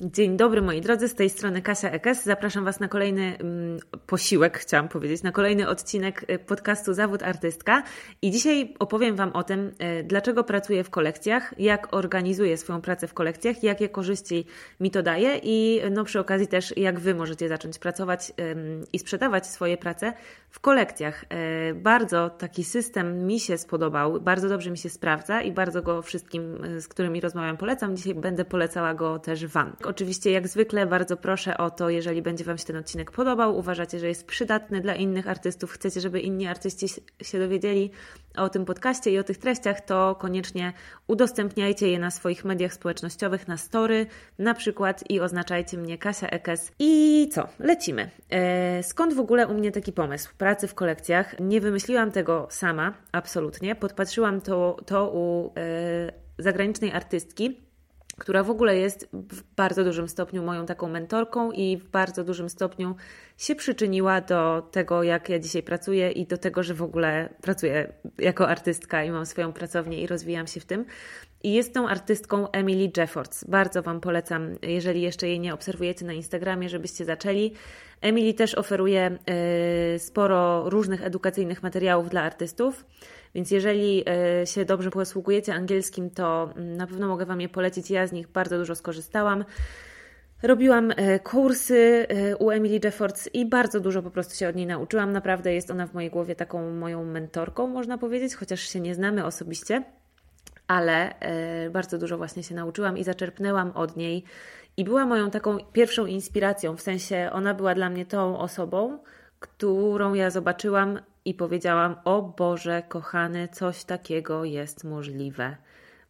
Dzień dobry moi drodzy, z tej strony Kasia Ekes. Zapraszam Was na kolejny mm, posiłek, chciałam powiedzieć, na kolejny odcinek y, podcastu Zawód Artystka. I dzisiaj opowiem Wam o tym, y, dlaczego pracuję w kolekcjach, jak organizuję swoją pracę w kolekcjach, jakie korzyści mi to daje i no przy okazji też jak Wy możecie zacząć pracować i sprzedawać swoje prace w kolekcjach. Y, bardzo taki system mi się spodobał, bardzo dobrze mi się sprawdza i bardzo go wszystkim, z którymi rozmawiam, polecam. Dzisiaj będę polecała go też Wam. Oczywiście, jak zwykle, bardzo proszę o to, jeżeli będzie Wam się ten odcinek podobał, uważacie, że jest przydatny dla innych artystów, chcecie, żeby inni artyści się dowiedzieli o tym podcaście i o tych treściach, to koniecznie udostępniajcie je na swoich mediach społecznościowych, na story na przykład i oznaczajcie mnie Kasia Ekes. I co? Lecimy. E, skąd w ogóle u mnie taki pomysł pracy w kolekcjach? Nie wymyśliłam tego sama, absolutnie. Podpatrzyłam to, to u e, zagranicznej artystki, która w ogóle jest w bardzo dużym stopniu moją taką mentorką i w bardzo dużym stopniu się przyczyniła do tego, jak ja dzisiaj pracuję i do tego, że w ogóle pracuję jako artystka i mam swoją pracownię i rozwijam się w tym. I jest tą artystką Emily Jeffords. Bardzo Wam polecam, jeżeli jeszcze jej nie obserwujecie na Instagramie, żebyście zaczęli. Emily też oferuje y, sporo różnych edukacyjnych materiałów dla artystów. Więc jeżeli e, się dobrze posługujecie angielskim, to mm, na pewno mogę Wam je polecić. Ja z nich bardzo dużo skorzystałam. Robiłam e, kursy e, u Emily Jeffords i bardzo dużo po prostu się od niej nauczyłam. Naprawdę jest ona w mojej głowie taką moją mentorką, można powiedzieć, chociaż się nie znamy osobiście, ale bardzo dużo właśnie się nauczyłam i zaczerpnęłam od niej. I była moją taką pierwszą inspiracją, w sensie ona była dla mnie tą osobą, którą ja zobaczyłam i powiedziałam: O Boże, kochany, coś takiego jest możliwe.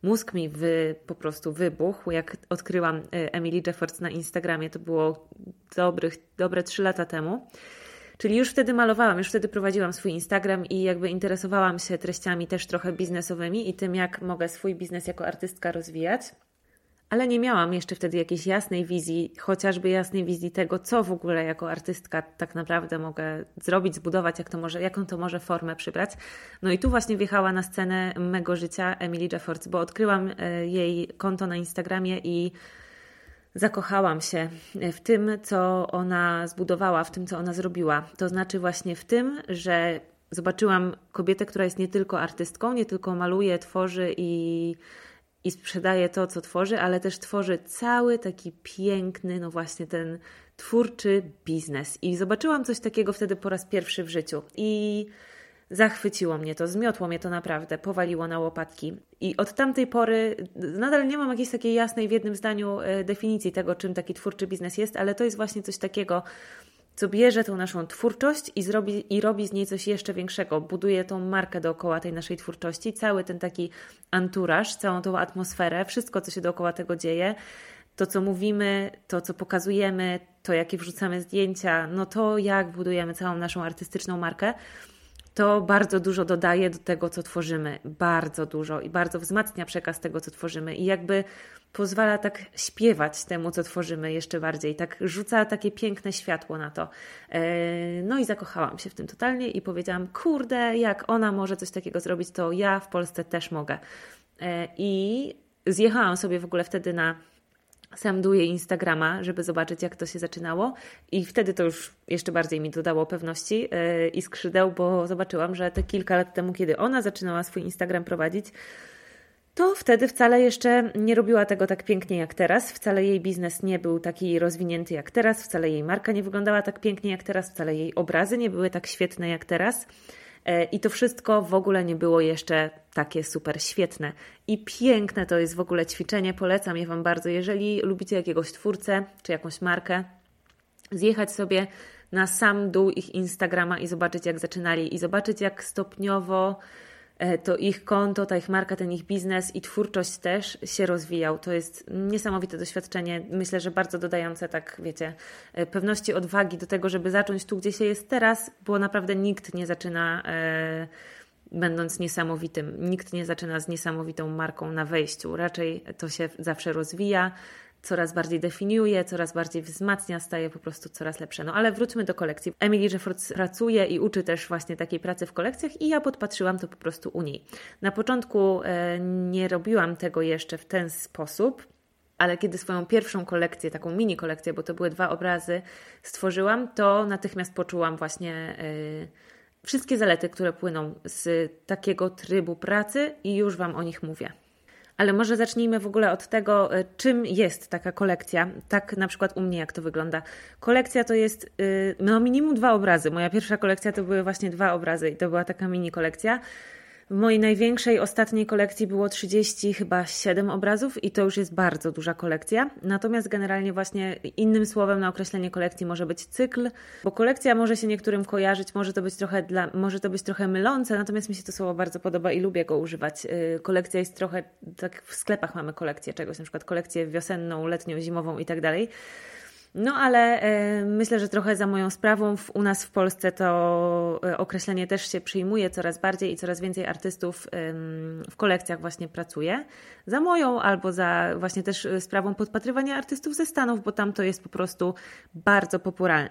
Mózg mi wy, po prostu wybuchł, jak odkryłam y, Emily Jeffords na Instagramie. To było dobrych, dobre trzy lata temu. Czyli już wtedy malowałam, już wtedy prowadziłam swój Instagram i jakby interesowałam się treściami też trochę biznesowymi i tym, jak mogę swój biznes jako artystka rozwijać ale nie miałam jeszcze wtedy jakiejś jasnej wizji, chociażby jasnej wizji tego, co w ogóle jako artystka tak naprawdę mogę zrobić, zbudować, jak to może, jaką to może formę przybrać. No i tu właśnie wjechała na scenę mego życia Emily Jeffords, bo odkryłam e, jej konto na Instagramie i zakochałam się w tym, co ona zbudowała, w tym, co ona zrobiła. To znaczy właśnie w tym, że zobaczyłam kobietę, która jest nie tylko artystką, nie tylko maluje, tworzy i i sprzedaje to, co tworzy, ale też tworzy cały taki piękny, no właśnie ten twórczy biznes. I zobaczyłam coś takiego wtedy po raz pierwszy w życiu. I zachwyciło mnie to, zmiotło mnie to naprawdę, powaliło na łopatki. I od tamtej pory nadal nie mam jakiejś takiej jasnej w jednym zdaniu e, definicji tego, czym taki twórczy biznes jest, ale to jest właśnie coś takiego, co bierze tą naszą twórczość i, zrobi, i robi z niej coś jeszcze większego. Buduje tą markę dookoła tej naszej twórczości, cały ten taki anturaż, całą tą atmosferę, wszystko, co się dookoła tego dzieje. To, co mówimy, to, co pokazujemy, to, jakie wrzucamy zdjęcia, no to, jak budujemy całą naszą artystyczną markę to bardzo dużo dodaje do tego, co tworzymy. Bardzo dużo i bardzo wzmacnia przekaz tego, co tworzymy i jakby pozwala tak śpiewać temu, co tworzymy jeszcze bardziej. Tak rzuca takie piękne światło na to. E, no i zakochałam się w tym totalnie i powiedziałam, kurde, jak ona może coś takiego zrobić, to ja w Polsce też mogę. E, I zjechałam sobie w ogóle wtedy na sam duję Instagrama, żeby zobaczyć, jak to się zaczynało. I wtedy to już jeszcze bardziej mi dodało pewności yy, i skrzydeł, bo zobaczyłam, że te kilka lat temu, kiedy ona zaczynała swój Instagram prowadzić, to wtedy wcale jeszcze nie robiła tego tak pięknie jak teraz. Wcale jej biznes nie był taki rozwinięty jak teraz, wcale jej marka nie wyglądała tak pięknie jak teraz, wcale jej obrazy nie były tak świetne jak teraz. E, I to wszystko w ogóle nie było jeszcze takie super świetne. I piękne to jest w ogóle ćwiczenie. Polecam je Wam bardzo. Jeżeli lubicie jakiegoś twórcę czy jakąś markę, zjechać sobie na sam dół ich Instagrama i zobaczyć, jak zaczynali, i zobaczyć, jak stopniowo to ich konto, ta ich marka, ten ich biznes i twórczość też się rozwijał. To jest niesamowite doświadczenie. Myślę, że bardzo dodające, tak wiecie, e, pewności odwagi do tego, żeby zacząć tu, gdzie się jest teraz, bo naprawdę nikt nie zaczyna. E, będąc niesamowitym, nikt nie zaczyna z niesamowitą marką na wejściu. Raczej to się zawsze rozwija, coraz bardziej definiuje, coraz bardziej wzmacnia, staje po prostu coraz lepsze. No ale wróćmy do kolekcji. Emily Jeffords pracuje i uczy też właśnie takiej pracy w kolekcjach i ja podpatrzyłam to po prostu u niej. Na początku e, nie robiłam tego jeszcze w ten sposób, ale kiedy swoją pierwszą kolekcję, taką mini kolekcję, bo to były dwa obrazy, stworzyłam, to natychmiast poczułam właśnie yy, wszystkie zalety, które płyną z takiego trybu pracy i już Wam o nich mówię. Ale może zacznijmy w ogóle od tego, y, czym jest taka kolekcja. Tak na przykład u mnie, jak to wygląda. Kolekcja to jest yy, no minimum dwa obrazy. Moja pierwsza kolekcja to były właśnie dwa obrazy i to była taka mini kolekcja. W mojej największej, ostatniej kolekcji było 30, chyba 7 obrazów i to już jest bardzo duża kolekcja. Natomiast generalnie właśnie innym słowem na określenie kolekcji może być cykl, bo kolekcja może się niektórym kojarzyć, może to być trochę, dla, może to być trochę mylące, natomiast mi się to słowo bardzo podoba i lubię go używać. Y, kolekcja jest trochę, tak w sklepach mamy kolekcję czegoś, na przykład kolekcję wiosenną, letnią, zimową i tak dalej. No ale e, myślę, że trochę za moją sprawą u nas w Polsce to e, określenie też się przyjmuje coraz bardziej i coraz więcej artystów w kolekcjach właśnie pracuje. Za moją albo za właśnie też e, sprawą podpatrywania artystów ze Stanów, bo tam to jest po prostu bardzo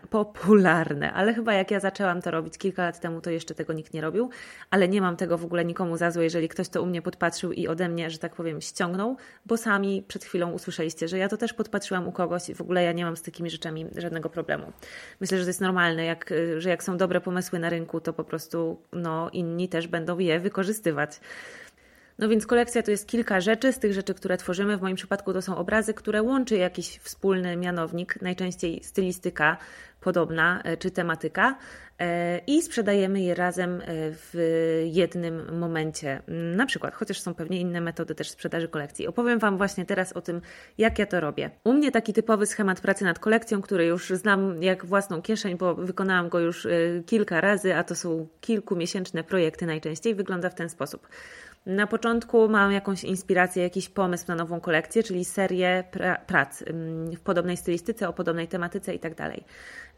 popularne. Ale chyba jak ja zaczęłam to robić kilka lat temu, to jeszcze tego nikt nie robił, ale nie mam tego w ogóle nikomu za złe, jeżeli ktoś to u mnie podpatrzył i ode mnie, że tak powiem, ściągnął, bo sami przed chwilą usłyszeliście, że ja to też podpatrzyłam u kogoś i w ogóle ja nie mam z takimi rzeczami żadnego problemu. Myślę, że to jest normalne, jak, że jak są dobre pomysły na rynku, to po prostu no, inni też będą je wykorzystywać. No więc kolekcja to jest kilka rzeczy. Z tych rzeczy, które tworzymy, w moim przypadku to są obrazy, które łączy jakiś wspólny mianownik, najczęściej stylistyka podobna e, czy tematyka, i sprzedajemy je razem e, w jednym momencie. Na przykład, chociaż są pewnie inne metody też sprzedaży kolekcji. Opowiem Wam właśnie teraz o tym, jak ja to robię. U mnie taki typowy schemat pracy nad kolekcją, który już znam jak własną kieszeń, bo wykonałam go już kilka razy, a to są kilkumiesięczne projekty najczęściej, wygląda w ten sposób. Na początku mam jakąś inspirację, jakiś pomysł na nową kolekcję, czyli serię pra prac w podobnej stylistyce, o podobnej tematyce itd. Tak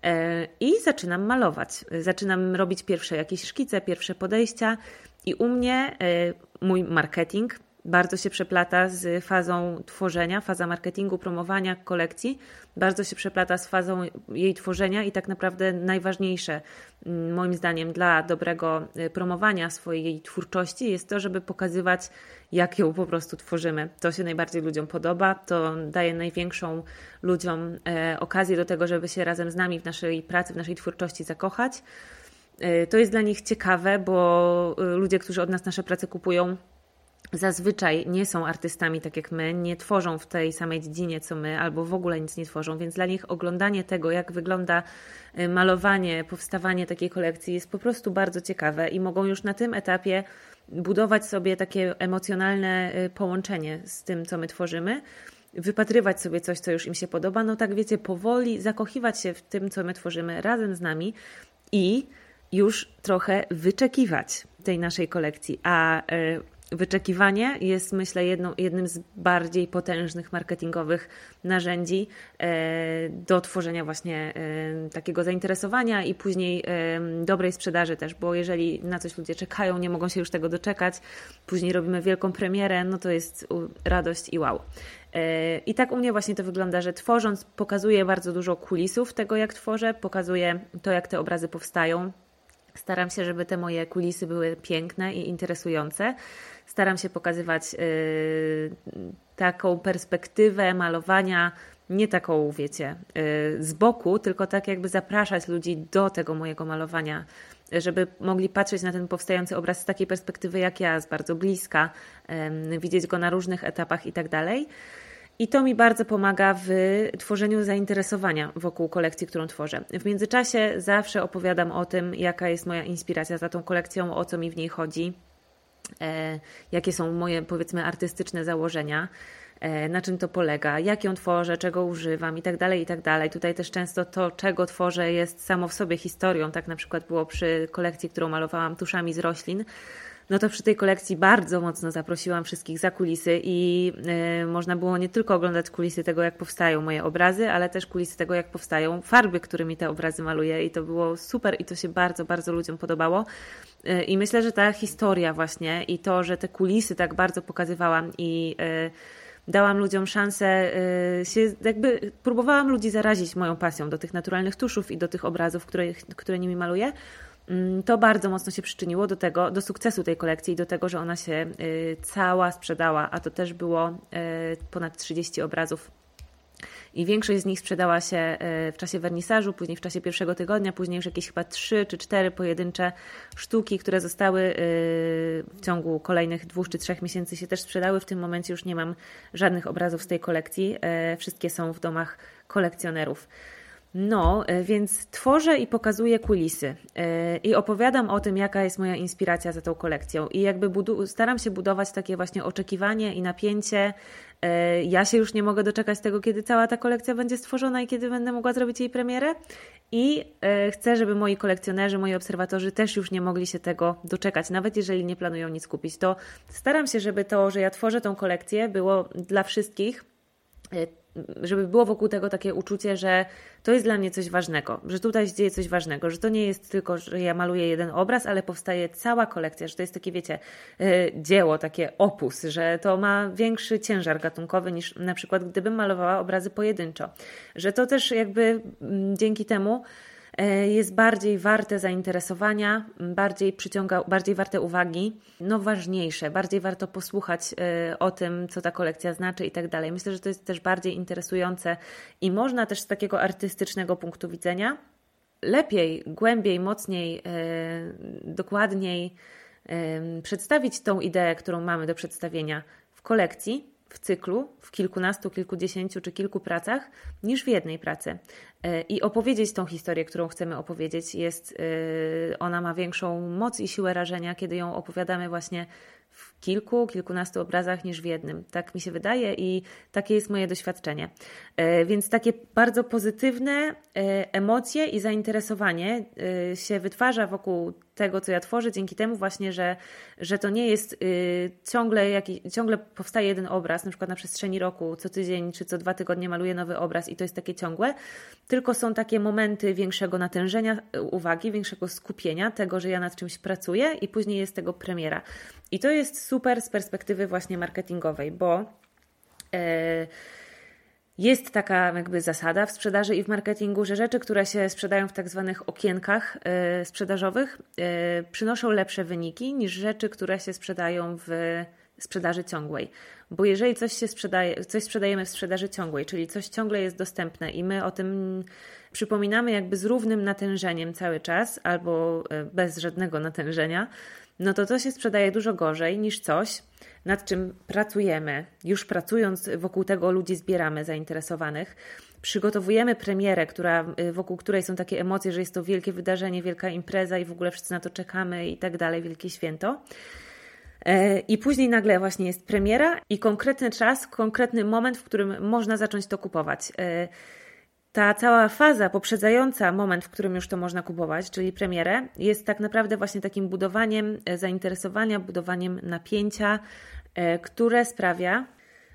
e, I zaczynam malować. Zaczynam robić pierwsze jakieś szkice, pierwsze podejścia, i u mnie e, mój marketing bardzo się przeplata z fazą tworzenia, faza marketingu, promowania kolekcji, bardzo się przeplata z fazą jej tworzenia i tak naprawdę najważniejsze mm, moim zdaniem dla dobrego y, promowania swojej twórczości jest to, żeby pokazywać, jak ją po prostu tworzymy. To się najbardziej ludziom podoba, to daje największą ludziom e, okazję do tego, żeby się razem z nami w naszej pracy, w naszej twórczości zakochać. E, to jest dla nich ciekawe, bo y, ludzie, którzy od nas nasze prace kupują, zazwyczaj nie są artystami tak jak my, nie tworzą w tej samej dziedzinie co my, albo w ogóle nic nie tworzą, więc dla nich oglądanie tego, jak wygląda y, malowanie, powstawanie takiej kolekcji jest po prostu bardzo ciekawe i mogą już na tym etapie budować sobie takie emocjonalne y, połączenie z tym, co my tworzymy wypatrywać sobie coś, co już im się podoba, no tak wiecie, powoli zakochiwać się w tym, co my tworzymy razem z nami i już trochę wyczekiwać tej naszej kolekcji. A y, Wyczekiwanie jest, myślę, jedną, jednym z bardziej potężnych marketingowych narzędzi e, do tworzenia właśnie e, takiego zainteresowania i później e, dobrej sprzedaży też, bo jeżeli na coś ludzie czekają, nie mogą się już tego doczekać, później robimy wielką premierę, no to jest radość i wow. I tak u mnie właśnie to wygląda, że tworząc pokazuję bardzo dużo kulisów tego, jak tworzę, pokazuję to, jak te obrazy powstają. Staram się, żeby te moje kulisy były piękne i interesujące staram się pokazywać y, taką perspektywę malowania, nie taką, wiecie, y, z boku, tylko tak jakby zapraszać ludzi do tego mojego malowania, żeby mogli patrzeć na ten powstający obraz z takiej perspektywy jak ja, z bardzo bliska, widzieć go na różnych etapach i tak dalej. I to mi bardzo pomaga w tworzeniu zainteresowania wokół kolekcji, którą tworzę. W międzyczasie zawsze opowiadam o tym, jaka jest moja inspiracja za tą kolekcją, o co mi w niej chodzi, E, jakie są moje, powiedzmy, artystyczne założenia, e, na czym to polega, jak ją tworzę, czego używam i tak dalej, i tak dalej. Tutaj też często to, czego tworzę, jest samo w sobie historią. Tak na przykład było przy kolekcji, którą malowałam tuszami z roślin. No to przy tej kolekcji bardzo mocno zaprosiłam wszystkich za kulisy i yy, można było nie tylko oglądać kulisy tego, jak powstają moje obrazy, ale też kulisy tego, jak powstają farby, którymi te obrazy maluję i to było super i to się bardzo, bardzo ludziom podobało. I myślę, że ta historia właśnie i to, że te kulisy tak bardzo pokazywałam i y, dałam ludziom szansę się, jakby próbowałam ludzi zarazić moją pasją do tych naturalnych tuszów i do tych obrazów, które, które nimi maluję, to bardzo mocno się przyczyniło do tego, do sukcesu tej kolekcji i do tego, że ona się y, cała sprzedała, a to też było y, ponad 30 obrazów i większość z nich sprzedała się e, w czasie wernisażu, później w czasie pierwszego tygodnia, później już jakieś chyba trzy czy cztery pojedyncze sztuki, które zostały w ciągu kolejnych dwóch czy trzech miesięcy się też sprzedały. W tym momencie już nie mam żadnych obrazów z tej kolekcji. Wszystkie są w domach kolekcjonerów. No, więc tworzę i pokazuję kulisy i opowiadam o tym, jaka jest moja inspiracja za tą kolekcją. I jakby staram się budować takie właśnie oczekiwanie i napięcie E, ja się już nie mogę doczekać tego, kiedy cała ta kolekcja będzie stworzona i kiedy będę mogła zrobić jej premierę. I e, chcę, żeby moi kolekcjonerzy, moi obserwatorzy też już nie mogli się tego doczekać, nawet jeżeli nie planują nic kupić. To staram się, żeby to, że ja tworzę tą kolekcję, było dla wszystkich e, żeby było wokół tego takie uczucie, że to jest dla mnie coś ważnego, że tutaj się dzieje coś ważnego, że to nie jest tylko, że ja maluję jeden obraz, ale powstaje cała kolekcja, że to jest takie, wiecie, e, dzieło, takie opus, że to ma większy ciężar gatunkowy niż na przykład gdybym malowała obrazy pojedynczo. Że to też jakby mm, dzięki temu jest bardziej warte zainteresowania, bardziej przyciąga, bardziej warte uwagi, no ważniejsze, bardziej warto posłuchać e, o tym, co ta kolekcja znaczy i tak dalej. Myślę, że to jest też bardziej interesujące i można też z takiego artystycznego punktu widzenia lepiej, głębiej, mocniej, e, dokładniej przedstawić tą ideę, którą mamy do przedstawienia w kolekcji, w cyklu, w kilkunastu, kilkudziesięciu czy kilku pracach, niż w jednej pracy. E, I opowiedzieć tą historię, którą chcemy opowiedzieć, jest, e, ona ma większą moc i siłę rażenia, kiedy ją opowiadamy właśnie w kilku, kilkunastu obrazach niż w jednym. Tak mi się wydaje i takie jest moje doświadczenie. E, więc takie bardzo pozytywne emocje i zainteresowanie się wytwarza wokół tego, co ja tworzę, dzięki temu właśnie, że, że to nie jest ciągle, jakiś, ciągle powstaje jeden obraz, na przykład na przestrzeni roku, co tydzień czy co dwa tygodnie maluję nowy obraz i to jest takie ciągłe, tylko są takie momenty większego natężenia e, uwagi, większego skupienia tego, że ja nad czymś pracuję i później jest tego premiera. I to jest super z perspektywy właśnie marketingowej, bo e, jest taka jakby zasada w sprzedaży i w marketingu, że rzeczy, które się sprzedają w tak zwanych okienkach e, sprzedażowych, przynoszą lepsze wyniki niż rzeczy, które się sprzedają w sprzedaży ciągłej. Bo jeżeli coś się sprzedaje, coś sprzedajemy w sprzedaży ciągłej, czyli coś ciągle jest dostępne i my o tym przypominamy jakby z równym natężeniem cały czas albo e, bez żadnego natężenia, no to to się sprzedaje dużo gorzej niż coś, nad czym pracujemy. Już pracując wokół tego ludzi zbieramy zainteresowanych. Przygotowujemy premierę, która, e, wokół której są takie emocje, że jest to wielkie wydarzenie, wielka impreza i w ogóle wszyscy na to czekamy i tak dalej, wielkie święto. E, I później nagle właśnie jest premiera i konkretny czas, konkretny moment, w którym można zacząć to kupować. E, ta cała faza poprzedzająca moment, w którym już to można kupować, czyli premierę, jest tak naprawdę właśnie takim budowaniem e, zainteresowania, budowaniem napięcia, które sprawia,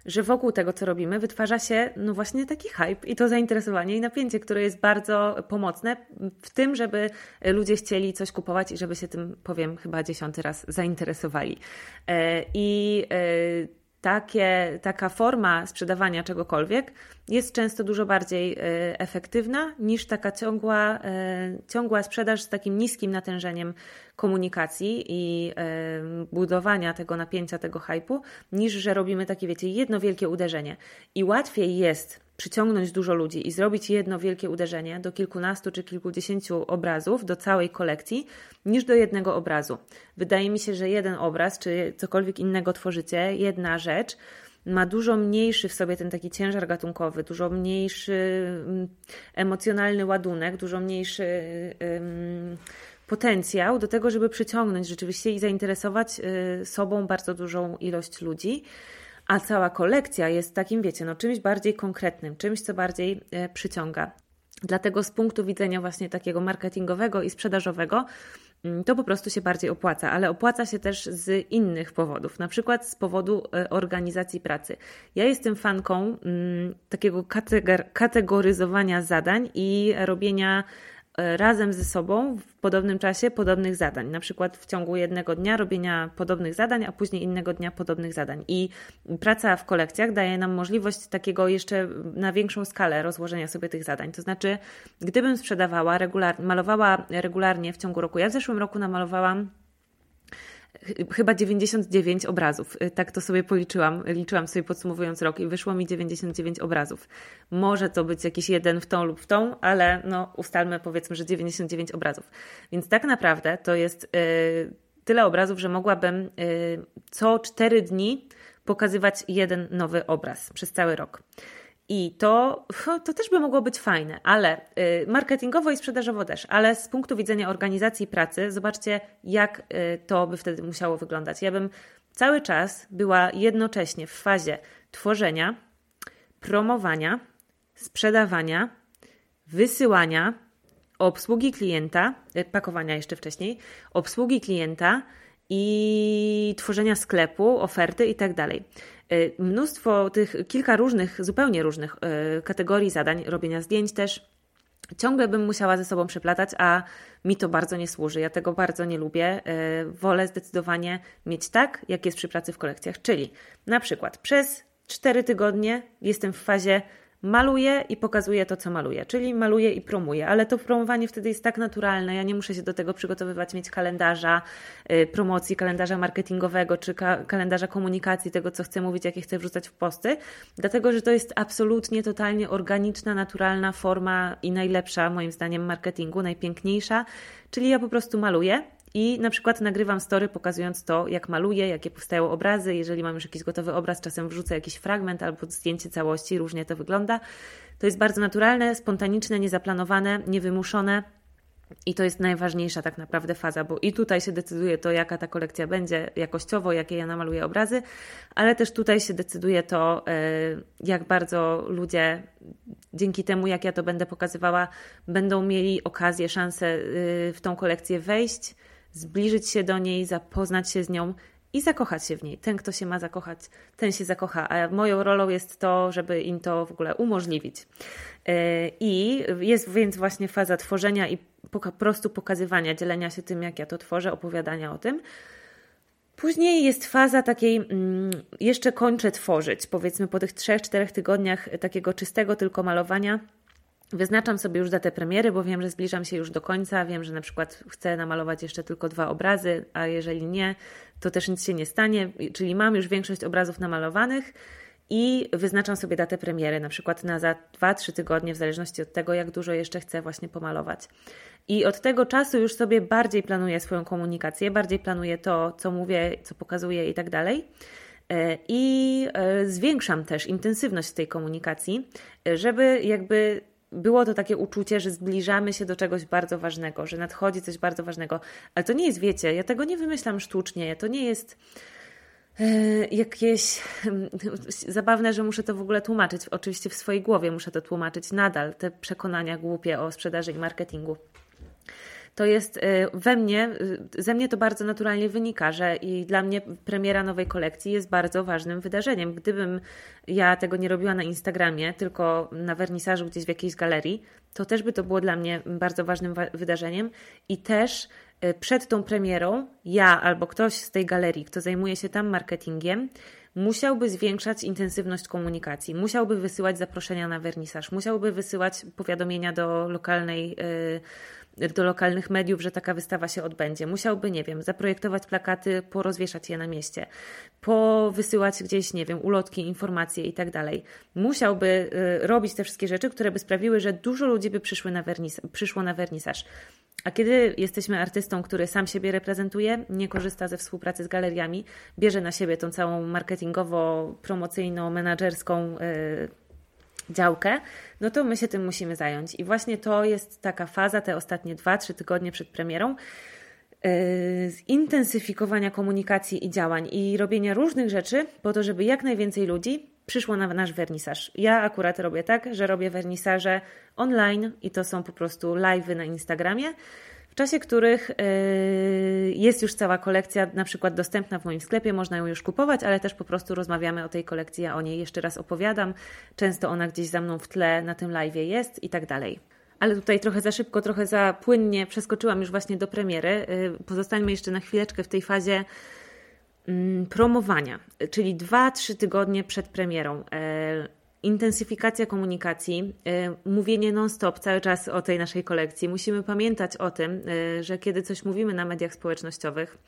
że wokół tego, co robimy, wytwarza się no właśnie taki hype i to zainteresowanie i napięcie, które jest bardzo pomocne w tym, żeby ludzie chcieli coś kupować i żeby się tym, powiem, chyba dziesiąty raz zainteresowali. E, I e, takie, taka forma sprzedawania czegokolwiek jest często dużo bardziej e, efektywna niż taka ciągła, e, ciągła sprzedaż z takim niskim natężeniem komunikacji i e, budowania tego napięcia, tego hypu, niż że robimy takie, wiecie, jedno wielkie uderzenie. I łatwiej jest przyciągnąć dużo ludzi i zrobić jedno wielkie uderzenie do kilkunastu czy kilkudziesięciu obrazów, do całej kolekcji, niż do jednego obrazu. Wydaje mi się, że jeden obraz, czy cokolwiek innego tworzycie, jedna rzecz, ma dużo mniejszy w sobie ten taki ciężar gatunkowy, dużo mniejszy mm, emocjonalny ładunek, dużo mniejszy um, potencjał do tego, żeby przyciągnąć rzeczywiście i zainteresować y, sobą bardzo dużą ilość ludzi a cała kolekcja jest takim, wiecie, no czymś bardziej konkretnym, czymś, co bardziej e, przyciąga. Dlatego z punktu widzenia właśnie takiego marketingowego i sprzedażowego, mm, to po prostu się bardziej opłaca, ale opłaca się też z innych powodów, na przykład z powodu e, organizacji pracy. Ja jestem fanką mm, takiego kategoryzowania zadań i robienia razem ze sobą w podobnym czasie podobnych zadań. Na przykład w ciągu jednego dnia robienia podobnych zadań, a później innego dnia podobnych zadań. I praca w kolekcjach daje nam możliwość takiego jeszcze na większą skalę rozłożenia sobie tych zadań. To znaczy, gdybym sprzedawała, regular, malowała regularnie w ciągu roku, ja w zeszłym roku namalowałam chyba 99 obrazów. Y, tak to sobie policzyłam, liczyłam sobie podsumowując rok i wyszło mi 99 obrazów. Może to być jakiś jeden w tą lub w tą, ale no ustalmy powiedzmy, że 99 obrazów. Więc tak naprawdę to jest yy, tyle obrazów, że mogłabym yy, co 4 dni pokazywać jeden nowy obraz przez cały rok. I to, to też by mogło być fajne, ale y, marketingowo i sprzedażowo też, ale z punktu widzenia organizacji pracy, zobaczcie, jak y, to by wtedy musiało wyglądać. Ja bym cały czas była jednocześnie w fazie tworzenia, promowania, sprzedawania, wysyłania, obsługi klienta, y, pakowania jeszcze wcześniej, obsługi klienta i tworzenia sklepu, oferty i tak mnóstwo tych, kilka różnych, zupełnie różnych y, kategorii zadań, robienia zdjęć też, ciągle bym musiała ze sobą przeplatać, a mi to bardzo nie służy. Ja tego bardzo nie lubię. Y, wolę zdecydowanie mieć tak, jak jest przy pracy w kolekcjach, czyli na przykład przez 4 tygodnie jestem w fazie maluję i pokazuję to, co maluję, czyli maluję i promuję, ale to promowanie wtedy jest tak naturalne, ja nie muszę się do tego przygotowywać, mieć kalendarza y, promocji, kalendarza marketingowego, czy ka kalendarza komunikacji, tego, co chcę mówić, jakie chcę wrzucać w posty, dlatego, że to jest absolutnie, totalnie organiczna, naturalna forma i najlepsza, moim zdaniem, marketingu, najpiękniejsza, czyli ja po prostu maluję i na przykład nagrywam story pokazując to, jak maluję, jakie powstają obrazy. Jeżeli mam już jakiś gotowy obraz, czasem wrzucę jakiś fragment albo zdjęcie całości, różnie to wygląda. To jest bardzo naturalne, spontaniczne, niezaplanowane, niewymuszone. I to jest najważniejsza tak naprawdę faza, bo i tutaj się decyduje to, jaka ta kolekcja będzie jakościowo, jakie ja namaluję obrazy, ale też tutaj się decyduje to, e, jak bardzo ludzie dzięki temu, jak ja to będę pokazywała, będą mieli okazję, szansę e, w tą kolekcję wejść, zbliżyć się do niej, zapoznać się z nią i zakochać się w niej. Ten, kto się ma zakochać, ten się zakocha, a moją rolą jest to, żeby im to w ogóle umożliwić. E, I jest więc właśnie faza tworzenia i po prostu pokazywania, dzielenia się tym, jak ja to tworzę, opowiadania o tym. Później jest faza takiej, mm, jeszcze kończę tworzyć, powiedzmy po tych 3-4 tygodniach takiego czystego tylko malowania Wyznaczam sobie już datę premiery, bo wiem, że zbliżam się już do końca. Wiem, że na przykład chcę namalować jeszcze tylko dwa obrazy, a jeżeli nie, to też nic się nie stanie. Czyli mam już większość obrazów namalowanych i wyznaczam sobie datę premiery, na przykład na za 2-3 tygodnie, w zależności od tego, jak dużo jeszcze chcę właśnie pomalować. I od tego czasu już sobie bardziej planuję swoją komunikację, bardziej planuję to, co mówię, co pokazuję i tak dalej. E, I e, zwiększam też intensywność tej komunikacji, żeby jakby było to takie uczucie, że zbliżamy się do czegoś bardzo ważnego, że nadchodzi coś bardzo ważnego. Ale to nie jest, wiecie, ja tego nie wymyślam sztucznie, to nie jest e, jakieś zabawne, że muszę to w ogóle tłumaczyć. Oczywiście w swojej głowie muszę to tłumaczyć nadal, te przekonania głupie o sprzedaży i marketingu to jest y, we mnie, y, ze mnie to bardzo naturalnie wynika, że i dla mnie premiera nowej kolekcji jest bardzo ważnym wydarzeniem. Gdybym ja tego nie robiła na Instagramie, tylko na wernisażu gdzieś w jakiejś galerii, to też by to było dla mnie bardzo ważnym wydarzeniem i też y, przed tą premierą ja albo ktoś z tej galerii, kto zajmuje się tam marketingiem, musiałby zwiększać intensywność komunikacji, musiałby wysyłać zaproszenia na wernisaż, musiałby wysyłać powiadomienia do lokalnej. Do lokalnych mediów, że taka wystawa się odbędzie. Musiałby, nie wiem, zaprojektować plakaty, porozwieszać je na mieście, powysyłać gdzieś, nie wiem, ulotki, informacje i tak dalej. Musiałby y, robić te wszystkie rzeczy, które by sprawiły, że dużo ludzi by przyszły na wernis przyszło na wernisaż. A kiedy jesteśmy artystą, który sam siebie reprezentuje, nie korzysta ze współpracy z galeriami, bierze na siebie tą całą marketingowo-promocyjną, menadżerską yy, działkę, no to my się tym musimy zająć. I właśnie to jest taka faza, te ostatnie 2-3 tygodnie przed premierą, yy, zintensyfikowania komunikacji i działań i robienia różnych rzeczy po to, żeby jak najwięcej ludzi przyszło na nasz wernisaż. Ja akurat robię tak, że robię wernisaże online i to są po prostu live'y na Instagramie w czasie których y, jest już cała kolekcja, na przykład dostępna w moim sklepie, można ją już kupować, ale też po prostu rozmawiamy o tej kolekcji, ja o niej jeszcze raz opowiadam. Często ona gdzieś za mną w tle na tym live jest i tak dalej. ale tutaj trochę za szybko, trochę za płynnie przeskoczyłam już właśnie do premiery. Pozostańmy jeszcze na chwileczkę w tej fazie mm, promowania, czyli 2-3 tygodnie przed premierą intensyfikacja komunikacji, y, mówienie non-stop cały czas o tej naszej kolekcji. Musimy pamiętać o tym, y, że kiedy coś mówimy na mediach społecznościowych,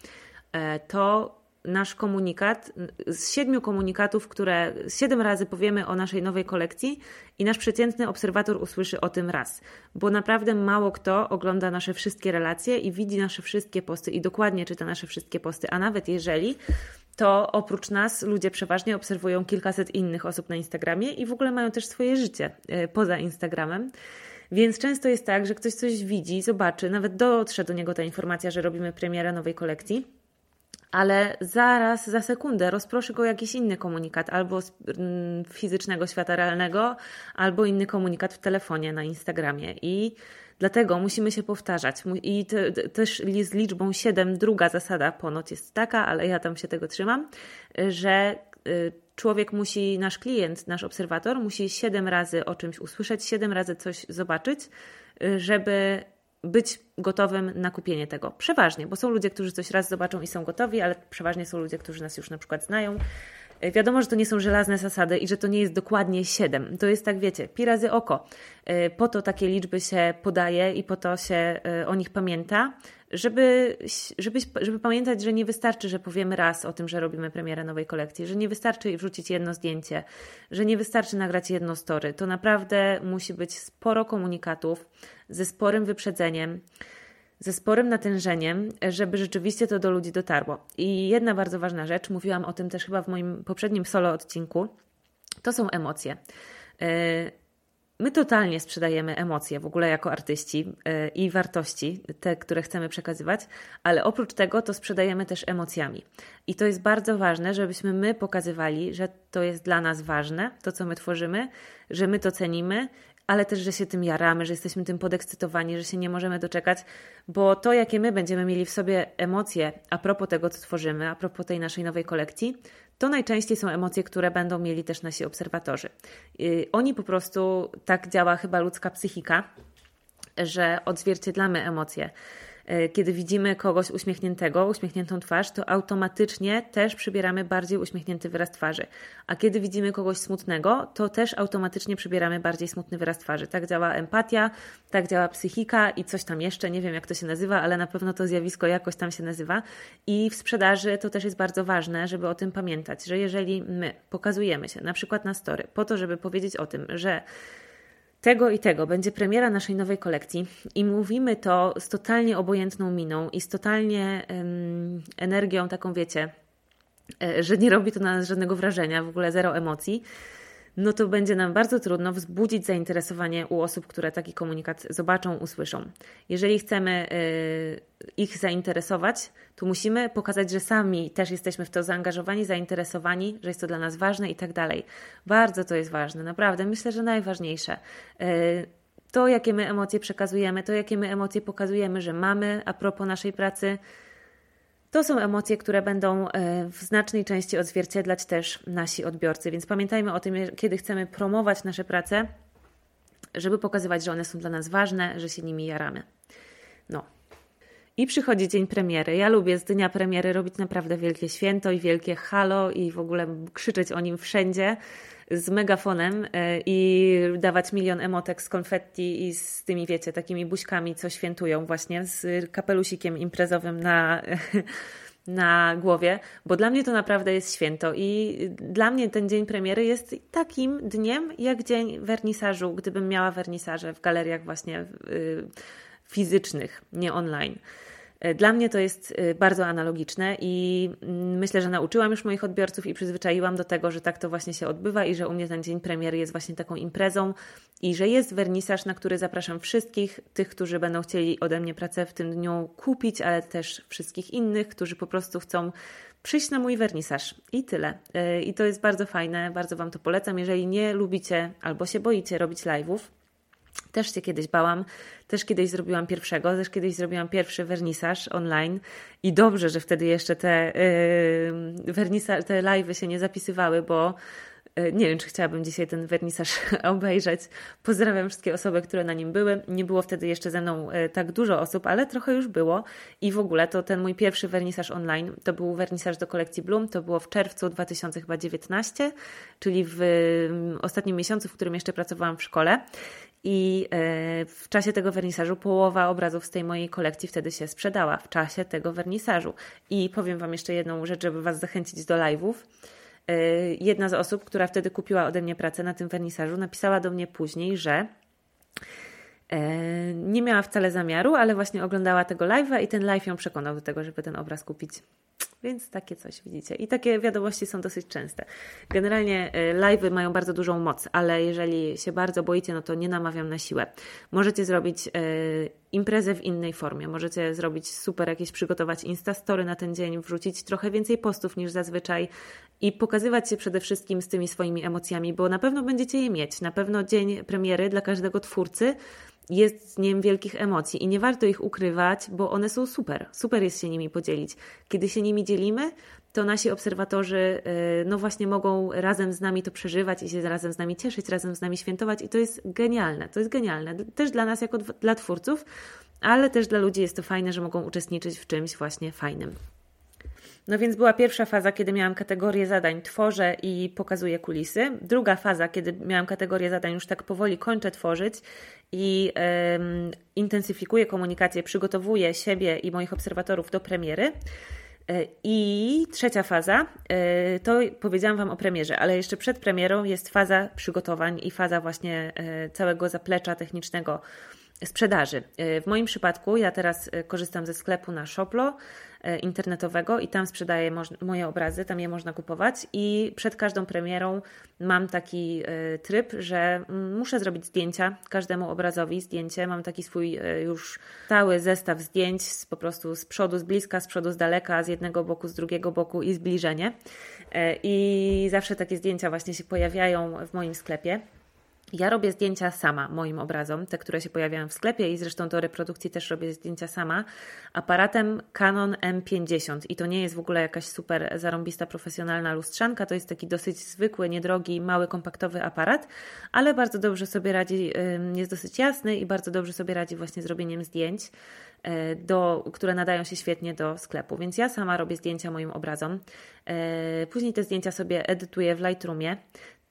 y, to nasz komunikat, z siedmiu komunikatów, które siedem razy powiemy o naszej nowej kolekcji i nasz przeciętny obserwator usłyszy o tym raz. Bo naprawdę mało kto ogląda nasze wszystkie relacje i widzi nasze wszystkie posty i dokładnie czyta nasze wszystkie posty, a nawet jeżeli to oprócz nas ludzie przeważnie obserwują kilkaset innych osób na Instagramie i w ogóle mają też swoje życie e, poza Instagramem. Więc często jest tak, że ktoś coś widzi, zobaczy, nawet dotrze do niego ta informacja, że robimy premierę nowej kolekcji, ale zaraz, za sekundę rozproszy go jakiś inny komunikat, albo z mm, fizycznego świata realnego, albo inny komunikat w telefonie na Instagramie. I Dlatego musimy się powtarzać. I te, też z liczbą 7 druga zasada ponoć jest taka, ale ja tam się tego trzymam, że y, człowiek musi, nasz klient, nasz obserwator musi 7 razy o czymś usłyszeć, 7 razy coś zobaczyć, y, żeby być gotowym na kupienie tego. Przeważnie, bo są ludzie, którzy coś raz zobaczą i są gotowi, ale przeważnie są ludzie, którzy nas już na przykład znają wiadomo, że to nie są żelazne zasady i że to nie jest dokładnie 7. To jest tak, wiecie, pi razy oko. E, po to takie liczby się podaje i po to się e, o nich pamięta, żeby, żeby, żeby pamiętać, że nie wystarczy, że powiemy raz o tym, że robimy premierę nowej kolekcji, że nie wystarczy wrzucić jedno zdjęcie, że nie wystarczy nagrać jedno story. To naprawdę musi być sporo komunikatów ze sporym wyprzedzeniem ze sporym natężeniem, żeby rzeczywiście to do ludzi dotarło. I jedna bardzo ważna rzecz, mówiłam o tym też chyba w moim poprzednim solo odcinku, to są emocje. E, my totalnie sprzedajemy emocje w ogóle jako artyści e, i wartości, te, które chcemy przekazywać, ale oprócz tego to sprzedajemy też emocjami. I to jest bardzo ważne, żebyśmy my pokazywali, że to jest dla nas ważne, to co my tworzymy, że my to cenimy ale też, że się tym jaramy, że jesteśmy tym podekscytowani, że się nie możemy doczekać, bo to, jakie my będziemy mieli w sobie emocje a propos tego, co tworzymy, a propos tej naszej nowej kolekcji, to najczęściej są emocje, które będą mieli też nasi obserwatorzy. Yy, oni po prostu, tak działa chyba ludzka psychika, że odzwierciedlamy emocje. E, kiedy widzimy kogoś uśmiechniętego, uśmiechniętą twarz, to automatycznie też przybieramy bardziej uśmiechnięty wyraz twarzy. A kiedy widzimy kogoś smutnego, to też automatycznie przybieramy bardziej smutny wyraz twarzy. Tak działa empatia, tak działa psychika i coś tam jeszcze, nie wiem jak to się nazywa, ale na pewno to zjawisko jakoś tam się nazywa. I w sprzedaży to też jest bardzo ważne, żeby o tym pamiętać, że jeżeli my pokazujemy się na przykład na story po to, żeby powiedzieć o tym, że tego i tego. Będzie premiera naszej nowej kolekcji i mówimy to z totalnie obojętną miną i z totalnie um, energią taką, wiecie, e, że nie robi to na nas żadnego wrażenia, w ogóle zero emocji, no to będzie nam bardzo trudno wzbudzić zainteresowanie u osób, które taki komunikat zobaczą, usłyszą. Jeżeli chcemy y, ich zainteresować, to musimy pokazać, że sami też jesteśmy w to zaangażowani, zainteresowani, że jest to dla nas ważne i tak dalej. Bardzo to jest ważne, naprawdę. Myślę, że najważniejsze. Y, to, jakie my emocje przekazujemy, to, jakie my emocje pokazujemy, że mamy a propos naszej pracy, to są emocje, które będą e, w znacznej części odzwierciedlać też nasi odbiorcy, więc pamiętajmy o tym, kiedy chcemy promować nasze prace, żeby pokazywać, że one są dla nas ważne, że się nimi jaramy. No. I przychodzi dzień premiery. Ja lubię z dnia premiery robić naprawdę wielkie święto i wielkie halo i w ogóle krzyczeć o nim wszędzie z megafonem e, i dawać milion emotek z konfetti i z tymi, wiecie, takimi buźkami, co świętują właśnie, z kapelusikiem imprezowym na, na głowie, bo dla mnie to naprawdę jest święto i dla mnie ten dzień premiery jest takim dniem jak dzień wernisażu, gdybym miała wernisaże w galeriach właśnie y, fizycznych, nie online. E, dla mnie to jest e, bardzo analogiczne i mm, myślę, że nauczyłam już moich odbiorców i przyzwyczaiłam do tego, że tak to właśnie się odbywa i że u mnie ten dzień premiery jest właśnie taką imprezą i że jest wernisaż, na który zapraszam wszystkich tych, którzy będą chcieli ode mnie pracę w tym dniu kupić, ale też wszystkich innych, którzy po prostu chcą przyjść na mój wernisaż i tyle. E, I to jest bardzo fajne, bardzo Wam to polecam. Jeżeli nie lubicie albo się boicie robić live'ów, też się kiedyś bałam, też kiedyś zrobiłam pierwszego, też kiedyś zrobiłam pierwszy wernisaż online i dobrze, że wtedy jeszcze te, yy, te live'y się nie zapisywały, bo E, nie wiem, czy chciałabym dzisiaj ten wernisaż obejrzeć. Pozdrawiam wszystkie osoby, które na nim były. Nie było wtedy jeszcze ze mną e, tak dużo osób, ale trochę już było. I w ogóle to ten mój pierwszy wernisaż online to był wernisaż do kolekcji Bloom. To było w czerwcu 2019, czyli w ostatnim miesiącu, w którym jeszcze pracowałam w szkole. I e, w czasie tego wernisażu połowa obrazów z tej mojej kolekcji wtedy się sprzedała. W czasie tego wernisażu. I powiem Wam jeszcze jedną rzecz, żeby Was zachęcić do live'ów. E, jedna z osób, która wtedy kupiła ode mnie pracę na tym wernisażu, napisała do mnie później, że e, nie miała wcale zamiaru, ale właśnie oglądała tego live'a i ten live ją przekonał do tego, żeby ten obraz kupić. Więc takie coś widzicie. I takie wiadomości są dosyć częste. Generalnie y, live'y mają bardzo dużą moc, ale jeżeli się bardzo boicie, no to nie namawiam na siłę. Możecie zrobić y, imprezę w innej formie. Możecie zrobić super jakieś, przygotować Instastory na ten dzień, wrzucić trochę więcej postów niż zazwyczaj i pokazywać się przede wszystkim z tymi swoimi emocjami, bo na pewno będziecie je mieć. Na pewno dzień premiery dla każdego twórcy jest dniem wielkich emocji i nie warto ich ukrywać, bo one są super. Super jest się nimi podzielić. Kiedy się nimi dzielimy, to nasi obserwatorzy, y, no właśnie, mogą razem z nami to przeżywać i się razem z nami cieszyć, razem z nami świętować, i to jest genialne. To jest genialne. Też dla nas, jako dla twórców, ale też dla ludzi jest to fajne, że mogą uczestniczyć w czymś właśnie fajnym. No więc była pierwsza faza, kiedy miałam kategorię zadań, tworzę i pokazuję kulisy. Druga faza, kiedy miałam kategorię zadań, już tak powoli kończę tworzyć i intensyfikuję komunikację, przygotowuję siebie i moich obserwatorów do premiery. E, I trzecia faza, e, to powiedziałam Wam o premierze, ale jeszcze przed premierą jest faza przygotowań i faza właśnie e, całego zaplecza technicznego sprzedaży. W moim przypadku ja teraz korzystam ze sklepu na Shoplo internetowego i tam sprzedaję moje obrazy, tam je można kupować. I przed każdą premierą mam taki e, tryb, że muszę zrobić zdjęcia każdemu obrazowi, zdjęcie, mam taki swój e, już cały zestaw zdjęć z, po prostu z przodu, z bliska, z przodu, z daleka, z jednego boku, z drugiego boku i zbliżenie. I zawsze takie zdjęcia właśnie się pojawiają w moim sklepie. Ja robię zdjęcia sama moim obrazom, te, które się pojawiają w sklepie i zresztą do reprodukcji też robię zdjęcia sama, aparatem Canon M50 i to nie jest w ogóle jakaś super zarąbista profesjonalna lustrzanka, to jest taki dosyć zwykły, niedrogi, mały, kompaktowy aparat, ale bardzo dobrze sobie radzi, jest dosyć jasny i bardzo dobrze sobie radzi właśnie zrobieniem zdjęć, e, do, które nadają się świetnie do sklepu. Więc ja sama robię zdjęcia moim obrazom. E, później te zdjęcia sobie edytuję w Lightroomie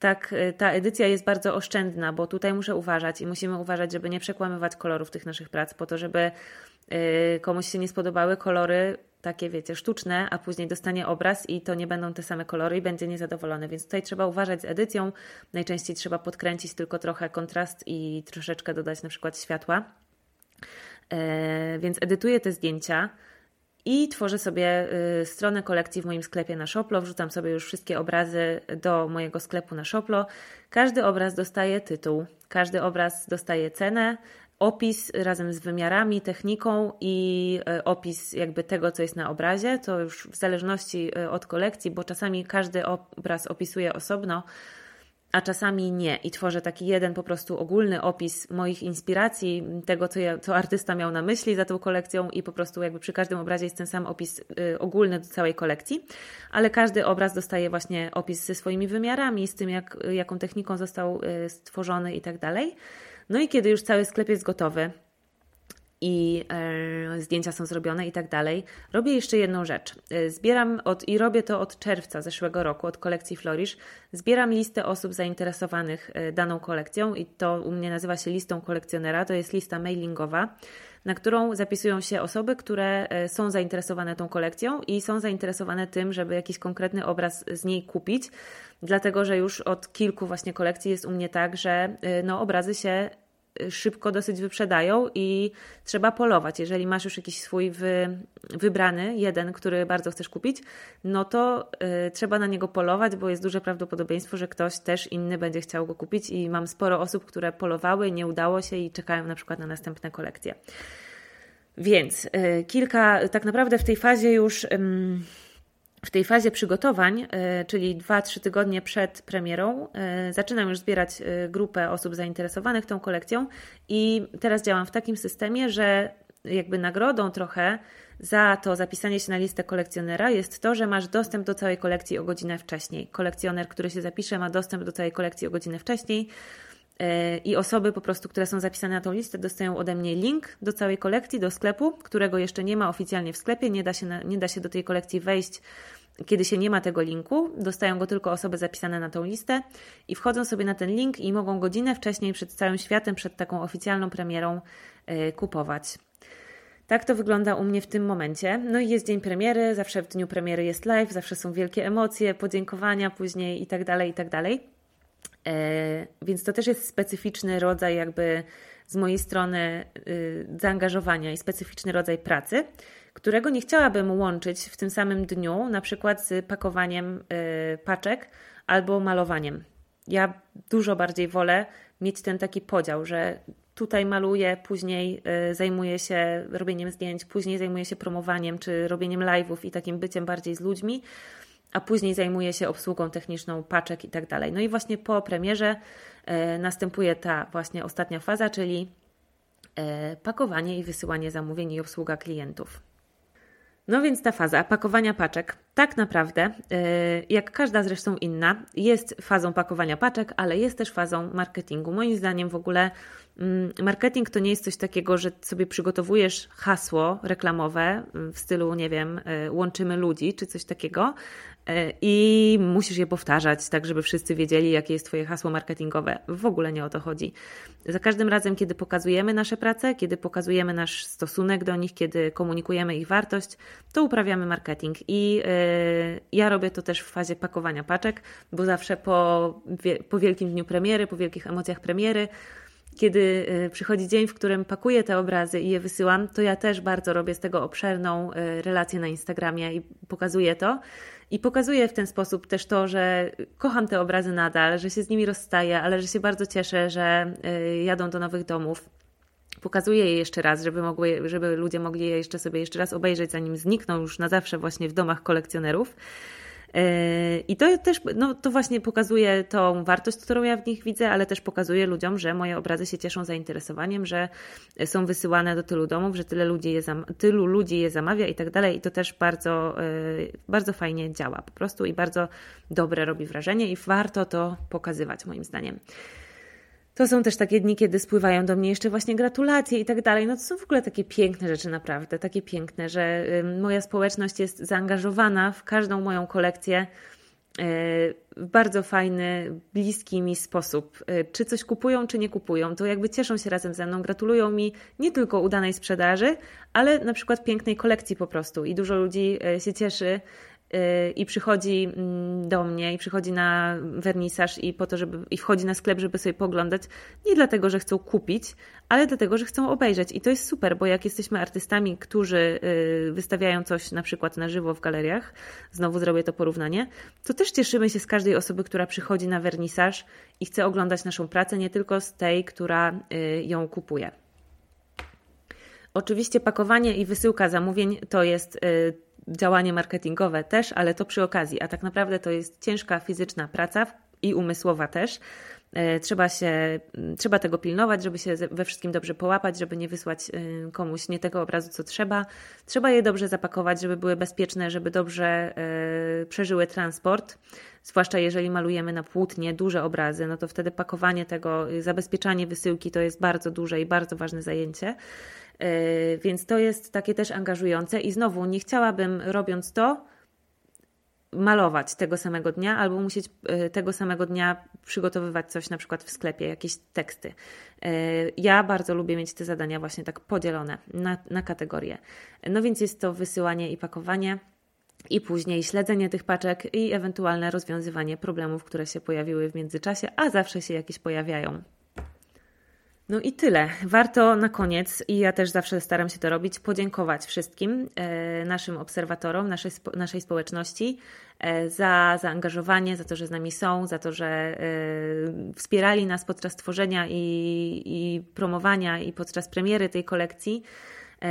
tak y, ta edycja jest bardzo oszczędna, bo tutaj muszę uważać i musimy uważać, żeby nie przekłamywać kolorów tych naszych prac, po to, żeby y, komuś się nie spodobały kolory takie, wiecie, sztuczne, a później dostanie obraz i to nie będą te same kolory i będzie niezadowolony. Więc tutaj trzeba uważać z edycją. Najczęściej trzeba podkręcić tylko trochę kontrast i troszeczkę dodać na przykład światła. E, więc edytuję te zdjęcia i tworzę sobie y, stronę kolekcji w moim sklepie na Shoplo. Wrzucam sobie już wszystkie obrazy do mojego sklepu na Shoplo. Każdy obraz dostaje tytuł, każdy obraz dostaje cenę, opis razem z wymiarami, techniką i y, opis jakby tego, co jest na obrazie. To już w zależności y, od kolekcji, bo czasami każdy obraz opisuje osobno a czasami nie. I tworzę taki jeden po prostu ogólny opis moich inspiracji, tego, co, ja, co artysta miał na myśli za tą kolekcją, i po prostu jakby przy każdym obrazie jest ten sam opis y, ogólny do całej kolekcji, ale każdy obraz dostaje właśnie opis ze swoimi wymiarami, z tym, jak, jaką techniką został y, stworzony i tak dalej. No i kiedy już cały sklep jest gotowy, i e, zdjęcia są zrobione i tak dalej. Robię jeszcze jedną rzecz. E, zbieram od, i robię to od czerwca zeszłego roku, od kolekcji Florish. Zbieram listę osób zainteresowanych e, daną kolekcją i to u mnie nazywa się listą kolekcjonera. To jest lista mailingowa, na którą zapisują się osoby, które są zainteresowane tą kolekcją i są zainteresowane tym, żeby jakiś konkretny obraz z niej kupić. Dlatego, że już od kilku właśnie kolekcji jest u mnie tak, że no, obrazy się szybko dosyć wyprzedają i trzeba polować. Jeżeli masz już jakiś swój wy, wybrany, jeden, który bardzo chcesz kupić, no to y, trzeba na niego polować, bo jest duże prawdopodobieństwo, że ktoś też inny będzie chciał go kupić i mam sporo osób, które polowały, nie udało się i czekają na przykład na następne kolekcje. Więc y, kilka, tak naprawdę w tej fazie już. Y, w tej fazie przygotowań, e, czyli 2-3 tygodnie przed premierą, e, zaczynam już zbierać e, grupę osób zainteresowanych tą kolekcją i teraz działam w takim systemie, że jakby nagrodą trochę za to zapisanie się na listę kolekcjonera jest to, że masz dostęp do całej kolekcji o godzinę wcześniej. Kolekcjoner, który się zapisze, ma dostęp do całej kolekcji o godzinę wcześniej. E, I osoby po prostu, które są zapisane na tą listę, dostają ode mnie link do całej kolekcji, do sklepu, którego jeszcze nie ma oficjalnie w sklepie. Nie da się, na, nie da się do tej kolekcji wejść, kiedy się nie ma tego linku. Dostają go tylko osoby zapisane na tą listę i wchodzą sobie na ten link i mogą godzinę wcześniej przed całym światem, przed taką oficjalną premierą yy, kupować. Tak to wygląda u mnie w tym momencie. No i jest dzień premiery, zawsze w dniu premiery jest live, zawsze są wielkie emocje, podziękowania później i tak dalej, i tak dalej. E, więc to też jest specyficzny rodzaj jakby z mojej strony y, zaangażowania i specyficzny rodzaj pracy, którego nie chciałabym łączyć w tym samym dniu, na przykład z pakowaniem y, paczek albo malowaniem. Ja dużo bardziej wolę mieć ten taki podział, że tutaj maluję, później y, zajmuję się robieniem zdjęć, później zajmuję się promowaniem czy robieniem live'ów i takim byciem bardziej z ludźmi, a później zajmuję się obsługą techniczną paczek i tak dalej. No i właśnie po premierze y, następuje ta właśnie ostatnia faza, czyli y, pakowanie i wysyłanie zamówień i obsługa klientów. No więc ta faza pakowania paczek, tak naprawdę, jak każda zresztą inna, jest fazą pakowania paczek, ale jest też fazą marketingu. Moim zdaniem w ogóle Mm, marketing to nie jest coś takiego, że sobie przygotowujesz hasło reklamowe w stylu, nie wiem, łączymy ludzi czy coś takiego i musisz je powtarzać, tak żeby wszyscy wiedzieli, jakie jest Twoje hasło marketingowe. W ogóle nie o to chodzi. Za każdym razem, kiedy pokazujemy nasze prace, kiedy pokazujemy nasz stosunek do nich, kiedy komunikujemy ich wartość, to uprawiamy marketing. I yy, ja robię to też w fazie pakowania paczek, bo zawsze po, po wielkim dniu premiery, po wielkich emocjach premiery, kiedy y, przychodzi dzień, w którym pakuję te obrazy i je wysyłam, to ja też bardzo robię z tego obszerną relację na Instagramie i pokazuję to. I pokazuję w ten sposób też to, że kocham te obrazy nadal, że się z nimi rozstaję, ale że się bardzo cieszę, że y, jadą do nowych domów. Pokazuję je jeszcze raz, żeby, mogły, żeby ludzie mogli je jeszcze sobie jeszcze raz obejrzeć, zanim znikną już na zawsze właśnie w domach kolekcjonerów. Yy, I to też, no to właśnie pokazuje tą wartość, którą ja w nich widzę, ale też pokazuje ludziom, że moje obrazy się cieszą zainteresowaniem, że są wysyłane do tylu domów, że tyle ludzi je, tylu ludzi je zamawia i tak dalej. I to też bardzo, yy, bardzo fajnie działa po prostu i bardzo dobre robi wrażenie i warto to pokazywać moim zdaniem. To są też takie dni, kiedy spływają do mnie jeszcze właśnie gratulacje i tak dalej. No to są w ogóle takie piękne rzeczy, naprawdę, takie piękne, że moja społeczność jest zaangażowana w każdą moją kolekcję e, w bardzo fajny, bliski mi sposób. E, czy coś kupują, czy nie kupują, to jakby cieszą się razem ze mną, gratulują mi nie tylko udanej sprzedaży, ale na przykład pięknej kolekcji po prostu. I dużo ludzi e, się cieszy i przychodzi mm, do mnie i przychodzi na wernisaż i po to, żeby i wchodzi na sklep, żeby sobie poglądać, nie dlatego, że chcą kupić, ale dlatego, że chcą obejrzeć. I to jest super, bo jak jesteśmy artystami, którzy y, wystawiają coś na przykład na żywo w galeriach, znowu zrobię to porównanie, to też cieszymy się z każdej osoby, która przychodzi na wernisaż i chce oglądać naszą pracę, nie tylko z tej, która y, ją kupuje. Oczywiście pakowanie i wysyłka zamówień to jest y, działanie marketingowe też, ale to przy okazji, a tak naprawdę to jest ciężka fizyczna praca i umysłowa też. E, trzeba się, trzeba tego pilnować, żeby się we wszystkim dobrze połapać, żeby nie wysłać e, komuś nie tego obrazu, co trzeba. Trzeba je dobrze zapakować, żeby były bezpieczne, żeby dobrze e, przeżyły transport. Zwłaszcza jeżeli malujemy na płótnie duże obrazy, no to wtedy pakowanie tego, zabezpieczanie wysyłki to jest bardzo duże i bardzo ważne zajęcie. E, więc to jest takie też angażujące i znowu nie chciałabym robiąc to malować tego samego dnia albo musieć e, tego samego dnia przygotowywać coś na przykład w sklepie, jakieś teksty. E, ja bardzo lubię mieć te zadania właśnie tak podzielone na, na kategorie. No więc jest to wysyłanie i pakowanie i później śledzenie tych paczek i ewentualne rozwiązywanie problemów, które się pojawiły w międzyczasie, a zawsze się jakieś pojawiają. No i tyle. Warto na koniec, i ja też zawsze staram się to robić, podziękować wszystkim e, naszym obserwatorom, naszej, naszej społeczności e, za zaangażowanie, za to, że z nami są, za to, że e, wspierali nas podczas tworzenia i, i promowania i podczas premiery tej kolekcji.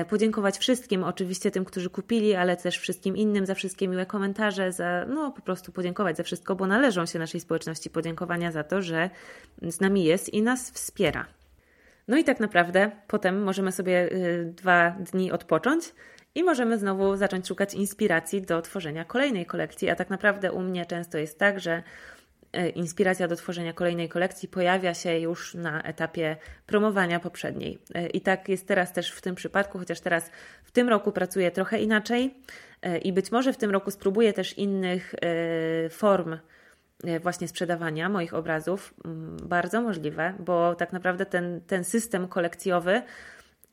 Podziękować wszystkim, oczywiście tym, którzy kupili, ale też wszystkim innym za wszystkie miłe komentarze, za no po prostu podziękować za wszystko, bo należą się naszej społeczności podziękowania za to, że z nami jest i nas wspiera. No i tak naprawdę potem możemy sobie y, dwa dni odpocząć i możemy znowu zacząć szukać inspiracji do tworzenia kolejnej kolekcji. A tak naprawdę u mnie często jest tak, że y, inspiracja do tworzenia kolejnej kolekcji pojawia się już na etapie promowania poprzedniej. Y, I tak jest teraz też w tym przypadku, chociaż teraz w tym roku pracuję trochę inaczej i być może w tym roku spróbuję też innych form właśnie sprzedawania moich obrazów. Mm, bardzo możliwe, bo tak naprawdę ten, ten system kolekcjowy,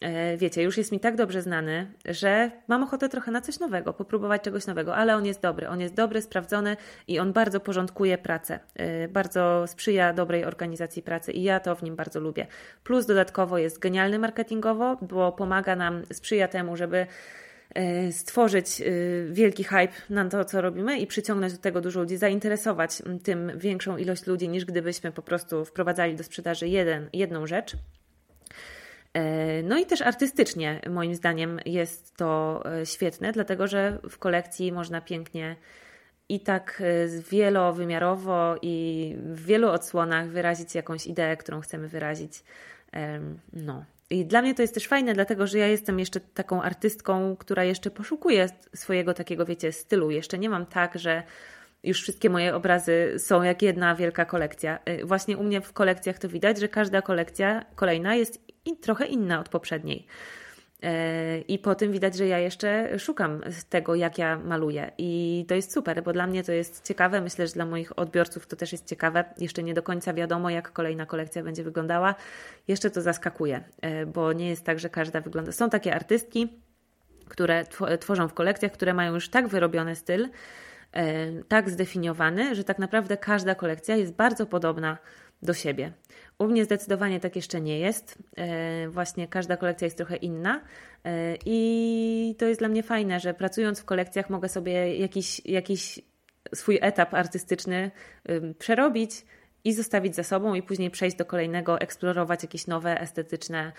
e, wiecie, już jest mi tak dobrze znany, że mam ochotę trochę na coś nowego, popróbować czegoś nowego, ale on jest dobry. On jest dobry, sprawdzony i on bardzo porządkuje pracę. E, bardzo sprzyja dobrej organizacji pracy i ja to w nim bardzo lubię. Plus dodatkowo jest genialny marketingowo, bo pomaga nam, sprzyja temu, żeby E, stworzyć e, wielki hype na to, co robimy i przyciągnąć do tego dużo ludzi, zainteresować tym większą ilość ludzi, niż gdybyśmy po prostu wprowadzali do sprzedaży jeden, jedną rzecz. E, no i też artystycznie, moim zdaniem, jest to świetne, dlatego że w kolekcji można pięknie i tak wielowymiarowo i w wielu odsłonach wyrazić jakąś ideę, którą chcemy wyrazić. No, i dla mnie to jest też fajne, dlatego że ja jestem jeszcze taką artystką, która jeszcze poszukuje swojego takiego, wiecie, stylu. Jeszcze nie mam tak, że już wszystkie moje obrazy są jak jedna wielka kolekcja. Y, właśnie u mnie w kolekcjach to widać, że każda kolekcja kolejna jest trochę inna od poprzedniej. I po tym widać, że ja jeszcze szukam tego, jak ja maluję. I to jest super, bo dla mnie to jest ciekawe. Myślę, że dla moich odbiorców to też jest ciekawe. Jeszcze nie do końca wiadomo, jak kolejna kolekcja będzie wyglądała. Jeszcze to zaskakuje, e, bo nie jest tak, że każda wygląda. Są takie artystki, które tworzą w kolekcjach, które mają już tak wyrobiony styl, e, tak zdefiniowany, że tak naprawdę każda kolekcja jest bardzo podobna do siebie. U mnie zdecydowanie tak jeszcze nie jest. E, właśnie każda kolekcja jest trochę inna e, i to jest dla mnie fajne, że pracując w kolekcjach mogę sobie jakiś, jakiś swój etap artystyczny przerobić i zostawić za sobą i później przejść do kolejnego, eksplorować jakieś nowe estetyczne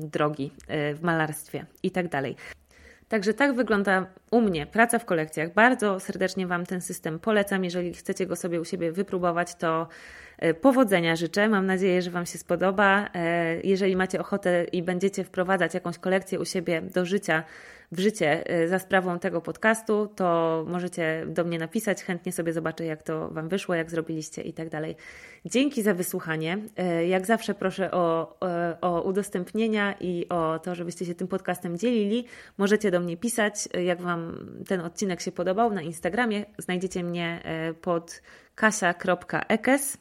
drogi e, w malarstwie i tak dalej. Także tak wygląda u mnie praca w kolekcjach. Bardzo serdecznie Wam ten system polecam. Jeżeli chcecie go sobie u siebie wypróbować, to powodzenia życzę. Mam nadzieję, że Wam się spodoba. E, jeżeli macie ochotę i będziecie wprowadzać jakąś kolekcję u siebie do życia, w życie e, za sprawą tego podcastu, to możecie do mnie napisać. Chętnie sobie zobaczę, jak to Wam wyszło, jak zrobiliście i tak dalej. Dzięki za wysłuchanie. Jak zawsze proszę o, o udostępnienia i o to, żebyście się tym podcastem dzielili. Możecie do mnie pisać, jak Wam ten odcinek się podobał na Instagramie. Znajdziecie mnie pod kasia.ekes.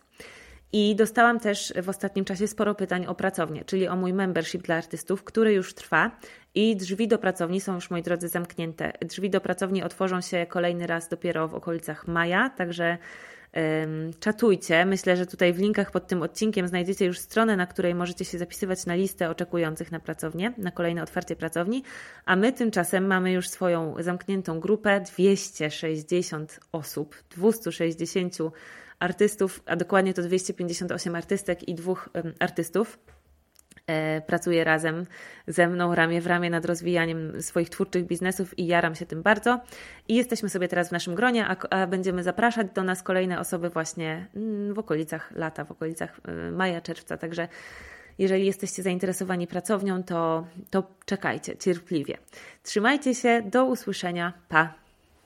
I dostałam też w ostatnim czasie sporo pytań o pracownię, czyli o mój membership dla artystów, który już trwa i drzwi do pracowni są już, moi drodzy, zamknięte. Drzwi do pracowni otworzą się kolejny raz dopiero w okolicach maja, także czatujcie. Myślę, że tutaj w linkach pod tym odcinkiem znajdziecie już stronę, na której możecie się zapisywać na listę oczekujących na pracownię, na kolejne otwarcie pracowni, a my tymczasem mamy już swoją zamkniętą grupę 260 osób, 260 artystów, a dokładnie to 258 artystek i dwóch artystów e, pracuje razem ze mną ramię w ramię nad rozwijaniem swoich twórczych biznesów i jaram się tym bardzo. I jesteśmy sobie teraz w naszym gronie, a, a będziemy zapraszać do nas kolejne osoby właśnie mm, w okolicach lata, w okolicach e, maja, czerwca. Także jeżeli jesteście zainteresowani pracownią, to, to czekajcie cierpliwie. Trzymajcie się, do usłyszenia. Pa!